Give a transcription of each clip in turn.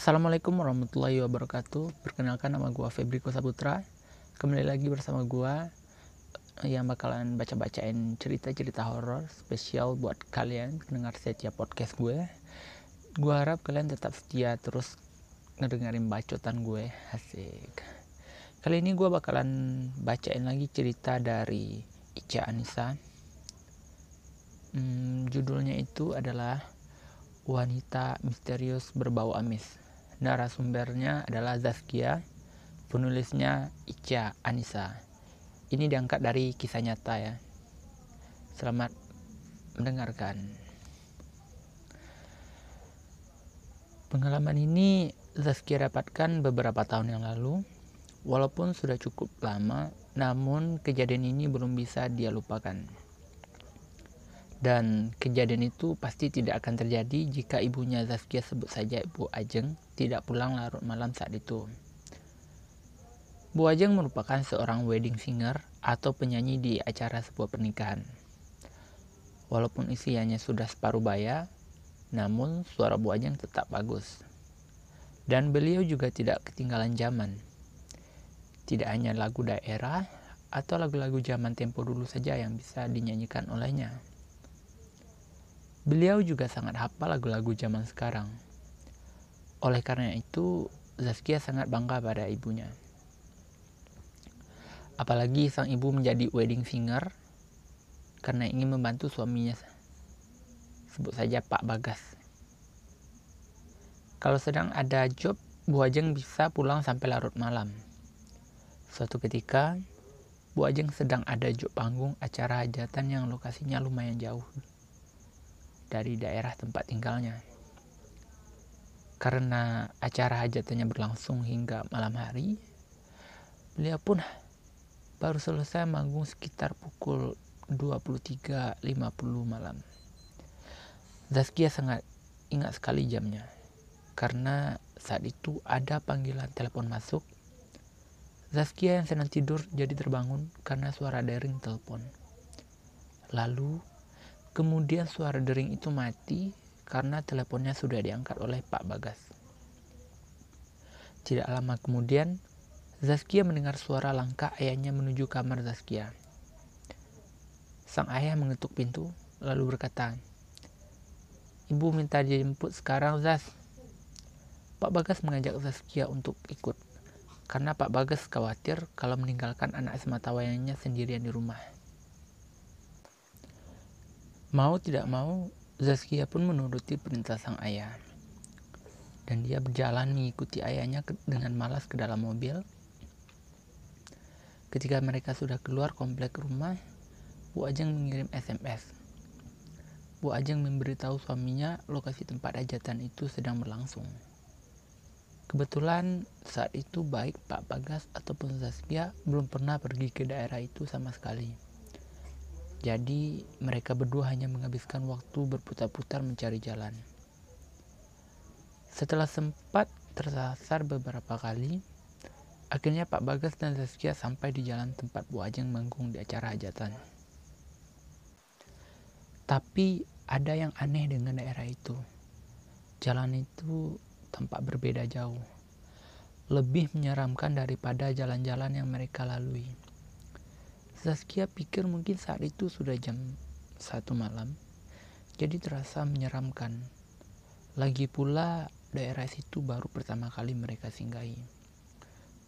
Assalamualaikum warahmatullahi wabarakatuh. Perkenalkan nama gua Febriko Saputra. Kembali lagi bersama gua eh, yang bakalan baca-bacain cerita-cerita horor spesial buat kalian pendengar setia podcast gue. Gua harap kalian tetap setia terus ngedengerin bacotan gue. Asik. Kali ini gua bakalan bacain lagi cerita dari Ica Anissa. Hmm, judulnya itu adalah Wanita Misterius Berbau Amis narasumbernya adalah Zaskia, penulisnya Ica Anissa. Ini diangkat dari kisah nyata ya. Selamat mendengarkan. Pengalaman ini Zaskia dapatkan beberapa tahun yang lalu. Walaupun sudah cukup lama, namun kejadian ini belum bisa dia lupakan. Dan kejadian itu pasti tidak akan terjadi jika ibunya Zaskia sebut saja Ibu Ajeng tidak pulang larut malam saat itu. Bu Ajeng merupakan seorang wedding singer atau penyanyi di acara sebuah pernikahan. Walaupun isiannya sudah separuh baya, namun suara Bu Ajeng tetap bagus. Dan beliau juga tidak ketinggalan zaman. Tidak hanya lagu daerah atau lagu-lagu zaman tempo dulu saja yang bisa dinyanyikan olehnya. Beliau juga sangat hafal lagu-lagu zaman sekarang. Oleh karena itu, Zaskia sangat bangga pada ibunya. Apalagi sang ibu menjadi wedding singer karena ingin membantu suaminya. Sebut saja Pak Bagas. Kalau sedang ada job, Bu Ajeng bisa pulang sampai larut malam. Suatu ketika, Bu Ajeng sedang ada job panggung acara hajatan yang lokasinya lumayan jauh dari daerah tempat tinggalnya. Karena acara hajatannya berlangsung hingga malam hari, beliau pun baru selesai manggung sekitar pukul 23.50 malam. Zaskia sangat ingat sekali jamnya, karena saat itu ada panggilan telepon masuk. Zaskia yang sedang tidur jadi terbangun karena suara daring telepon. Lalu Kemudian suara dering itu mati karena teleponnya sudah diangkat oleh Pak Bagas. Tidak lama kemudian, Zaskia mendengar suara langkah ayahnya menuju kamar Zaskia. Sang ayah mengetuk pintu, lalu berkata, Ibu minta dijemput sekarang, Zas. Pak Bagas mengajak Zaskia untuk ikut, karena Pak Bagas khawatir kalau meninggalkan anak sematawayangnya sendirian di rumah. Mau tidak mau, Zaskia pun menuruti perintah sang ayah. Dan dia berjalan mengikuti ayahnya dengan malas ke dalam mobil. Ketika mereka sudah keluar komplek rumah, Bu Ajeng mengirim SMS. Bu Ajeng memberitahu suaminya lokasi tempat hajatan itu sedang berlangsung. Kebetulan saat itu baik Pak Bagas ataupun Zaskia belum pernah pergi ke daerah itu sama sekali. Jadi mereka berdua hanya menghabiskan waktu berputar-putar mencari jalan. Setelah sempat tersasar beberapa kali, akhirnya Pak Bagas dan Zaskia sampai di jalan tempat Bu Ajeng manggung di acara hajatan. Tapi ada yang aneh dengan daerah itu. Jalan itu tampak berbeda jauh. Lebih menyeramkan daripada jalan-jalan yang mereka lalui. Zaskia pikir mungkin saat itu sudah jam satu malam, jadi terasa menyeramkan. Lagi pula daerah situ baru pertama kali mereka singgahi.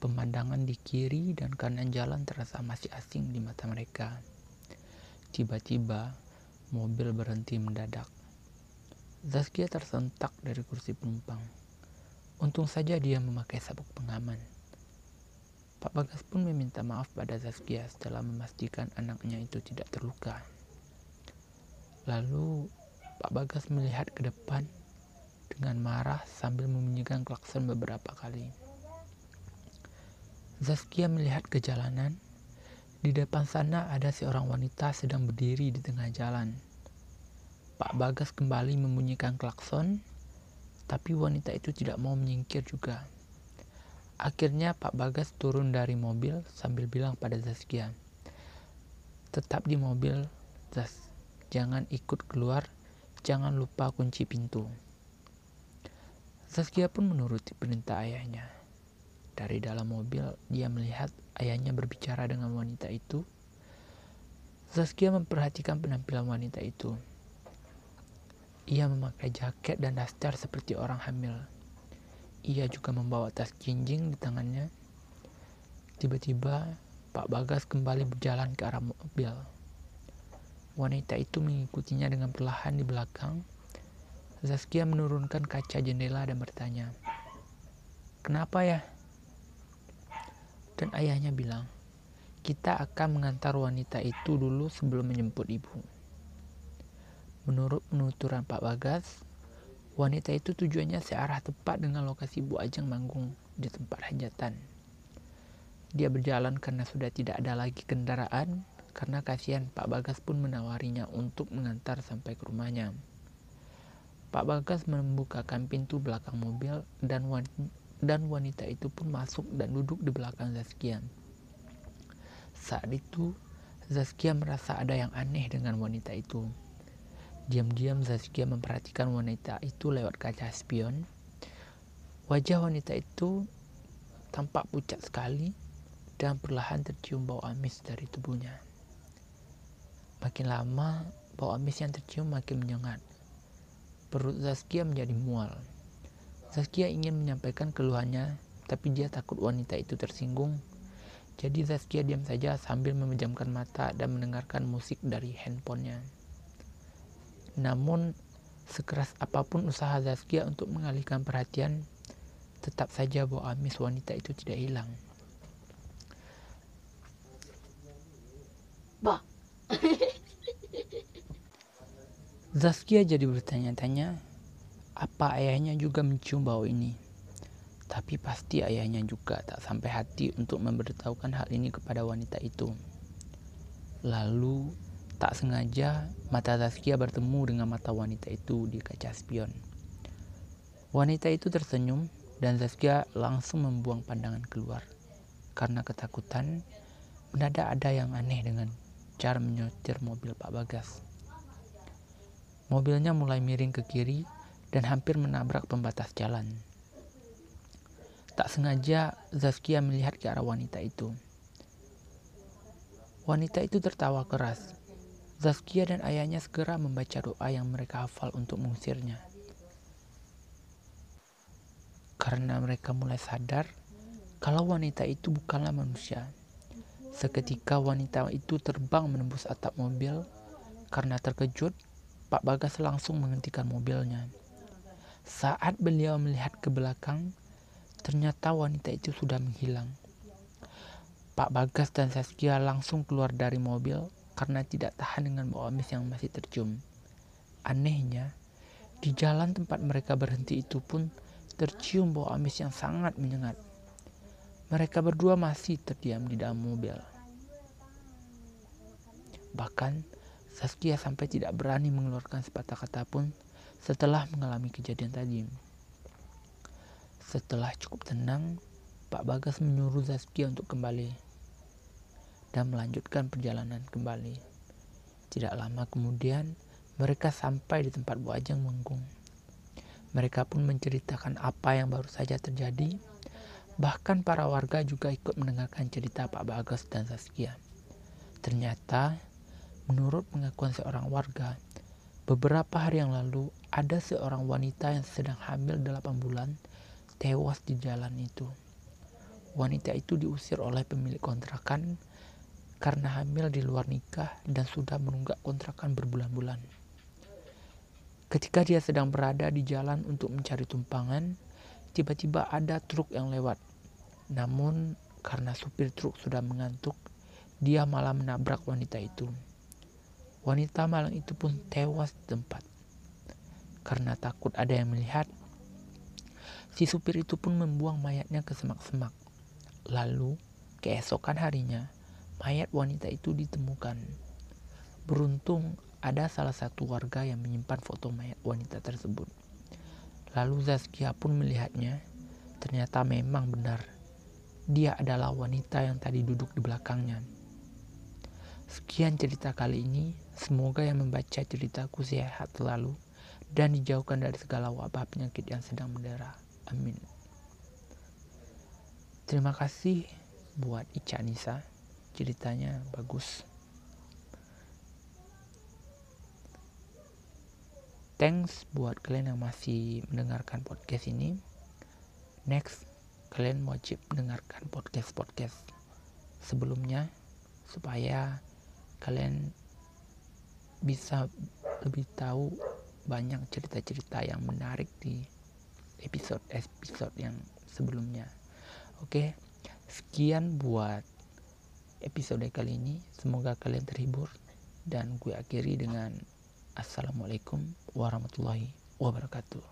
Pemandangan di kiri dan kanan jalan terasa masih asing di mata mereka. Tiba-tiba, mobil berhenti mendadak. Zaskia tersentak dari kursi penumpang. Untung saja dia memakai sabuk pengaman. Pak Bagas pun meminta maaf pada Zaskia setelah memastikan anaknya itu tidak terluka. Lalu Pak Bagas melihat ke depan dengan marah sambil membunyikan klakson beberapa kali. Zaskia melihat ke jalanan. Di depan sana ada seorang wanita sedang berdiri di tengah jalan. Pak Bagas kembali membunyikan klakson, tapi wanita itu tidak mau menyingkir juga. Akhirnya Pak Bagas turun dari mobil sambil bilang pada Zaskia, tetap di mobil, Zas. Jangan ikut keluar, jangan lupa kunci pintu. Zaskia pun menuruti perintah ayahnya. Dari dalam mobil, dia melihat ayahnya berbicara dengan wanita itu. Zaskia memperhatikan penampilan wanita itu. Ia memakai jaket dan daster seperti orang hamil. Ia juga membawa tas jinjing di tangannya. Tiba-tiba, Pak Bagas kembali berjalan ke arah mobil. Wanita itu mengikutinya dengan perlahan di belakang. Zaskia menurunkan kaca jendela dan bertanya, "Kenapa ya?" Dan ayahnya bilang, kita akan mengantar wanita itu dulu sebelum menjemput ibu. Menurut penuturan Pak Bagas, wanita itu tujuannya searah tepat dengan lokasi Bu Ajeng manggung di tempat hajatan. Dia berjalan karena sudah tidak ada lagi kendaraan, karena kasihan Pak Bagas pun menawarinya untuk mengantar sampai ke rumahnya. Pak Bagas membukakan pintu belakang mobil dan dan wanita itu pun masuk dan duduk di belakang Zaskia. Saat itu, Zaskia merasa ada yang aneh dengan wanita itu. Diam-diam Zaskia memperhatikan wanita itu lewat kaca spion. Wajah wanita itu tampak pucat sekali dan perlahan tercium bau amis dari tubuhnya. Makin lama, bau amis yang tercium makin menyengat. Perut Zaskia menjadi mual. Zaskia ingin menyampaikan keluhannya, tapi dia takut wanita itu tersinggung. Jadi Zaskia diam saja sambil memejamkan mata dan mendengarkan musik dari handphonenya. Namun, sekeras apa pun usaha Zaskia untuk mengalihkan perhatian, tetap saja bau amis wanita itu tidak hilang. Bah. Zaskia jadi bertanya-tanya apa ayahnya juga mencium bau ini. Tapi pasti ayahnya juga tak sampai hati untuk memberitahukan hal ini kepada wanita itu. Lalu, tak sengaja mata Zaskia bertemu dengan mata wanita itu di kaca spion. Wanita itu tersenyum dan Zaskia langsung membuang pandangan keluar. Karena ketakutan, mendadak ada yang aneh dengan cara menyetir mobil Pak Bagas. Mobilnya mulai miring ke kiri dan hampir menabrak pembatas jalan. Tak sengaja Zaskia melihat ke arah wanita itu. Wanita itu tertawa keras. Zaskia dan ayahnya segera membaca doa yang mereka hafal untuk mengusirnya. Karena mereka mulai sadar kalau wanita itu bukanlah manusia. Seketika wanita itu terbang menembus atap mobil. Karena terkejut, Pak Bagas langsung menghentikan mobilnya. Saat beliau melihat ke belakang, ternyata wanita itu sudah menghilang. Pak Bagas dan Saskia langsung keluar dari mobil karena tidak tahan dengan bau amis yang masih tercium. Anehnya, di jalan tempat mereka berhenti itu pun tercium bau amis yang sangat menyengat. Mereka berdua masih terdiam di dalam mobil. Bahkan, Saskia sampai tidak berani mengeluarkan sepatah kata pun setelah mengalami kejadian tadi. Setelah cukup tenang, Pak Bagas menyuruh Zaskia untuk kembali dan melanjutkan perjalanan kembali. Tidak lama kemudian, mereka sampai di tempat Bu Ajeng manggung. Mereka pun menceritakan apa yang baru saja terjadi. Bahkan para warga juga ikut mendengarkan cerita Pak Bagas dan Zaskia. Ternyata, menurut pengakuan seorang warga, beberapa hari yang lalu ada seorang wanita yang sedang hamil 8 bulan tewas di jalan itu. Wanita itu diusir oleh pemilik kontrakan karena hamil di luar nikah dan sudah menunggak kontrakan berbulan-bulan. Ketika dia sedang berada di jalan untuk mencari tumpangan, tiba-tiba ada truk yang lewat. Namun, karena supir truk sudah mengantuk, dia malah menabrak wanita itu. Wanita malang itu pun tewas di tempat. Karena takut ada yang melihat, si supir itu pun membuang mayatnya ke semak-semak. Lalu, keesokan harinya, mayat wanita itu ditemukan. Beruntung ada salah satu warga yang menyimpan foto mayat wanita tersebut. Lalu Zaskia pun melihatnya. Ternyata memang benar. Dia adalah wanita yang tadi duduk di belakangnya. Sekian cerita kali ini. Semoga yang membaca ceritaku sehat selalu dan dijauhkan dari segala wabah penyakit yang sedang mendera. amin terima kasih buat Ica Nisa ceritanya bagus thanks buat kalian yang masih mendengarkan podcast ini next kalian wajib mendengarkan podcast-podcast sebelumnya supaya kalian bisa lebih tahu banyak cerita-cerita yang menarik di episode-episode yang sebelumnya. Oke, sekian buat episode kali ini. Semoga kalian terhibur dan gue akhiri dengan Assalamualaikum warahmatullahi wabarakatuh.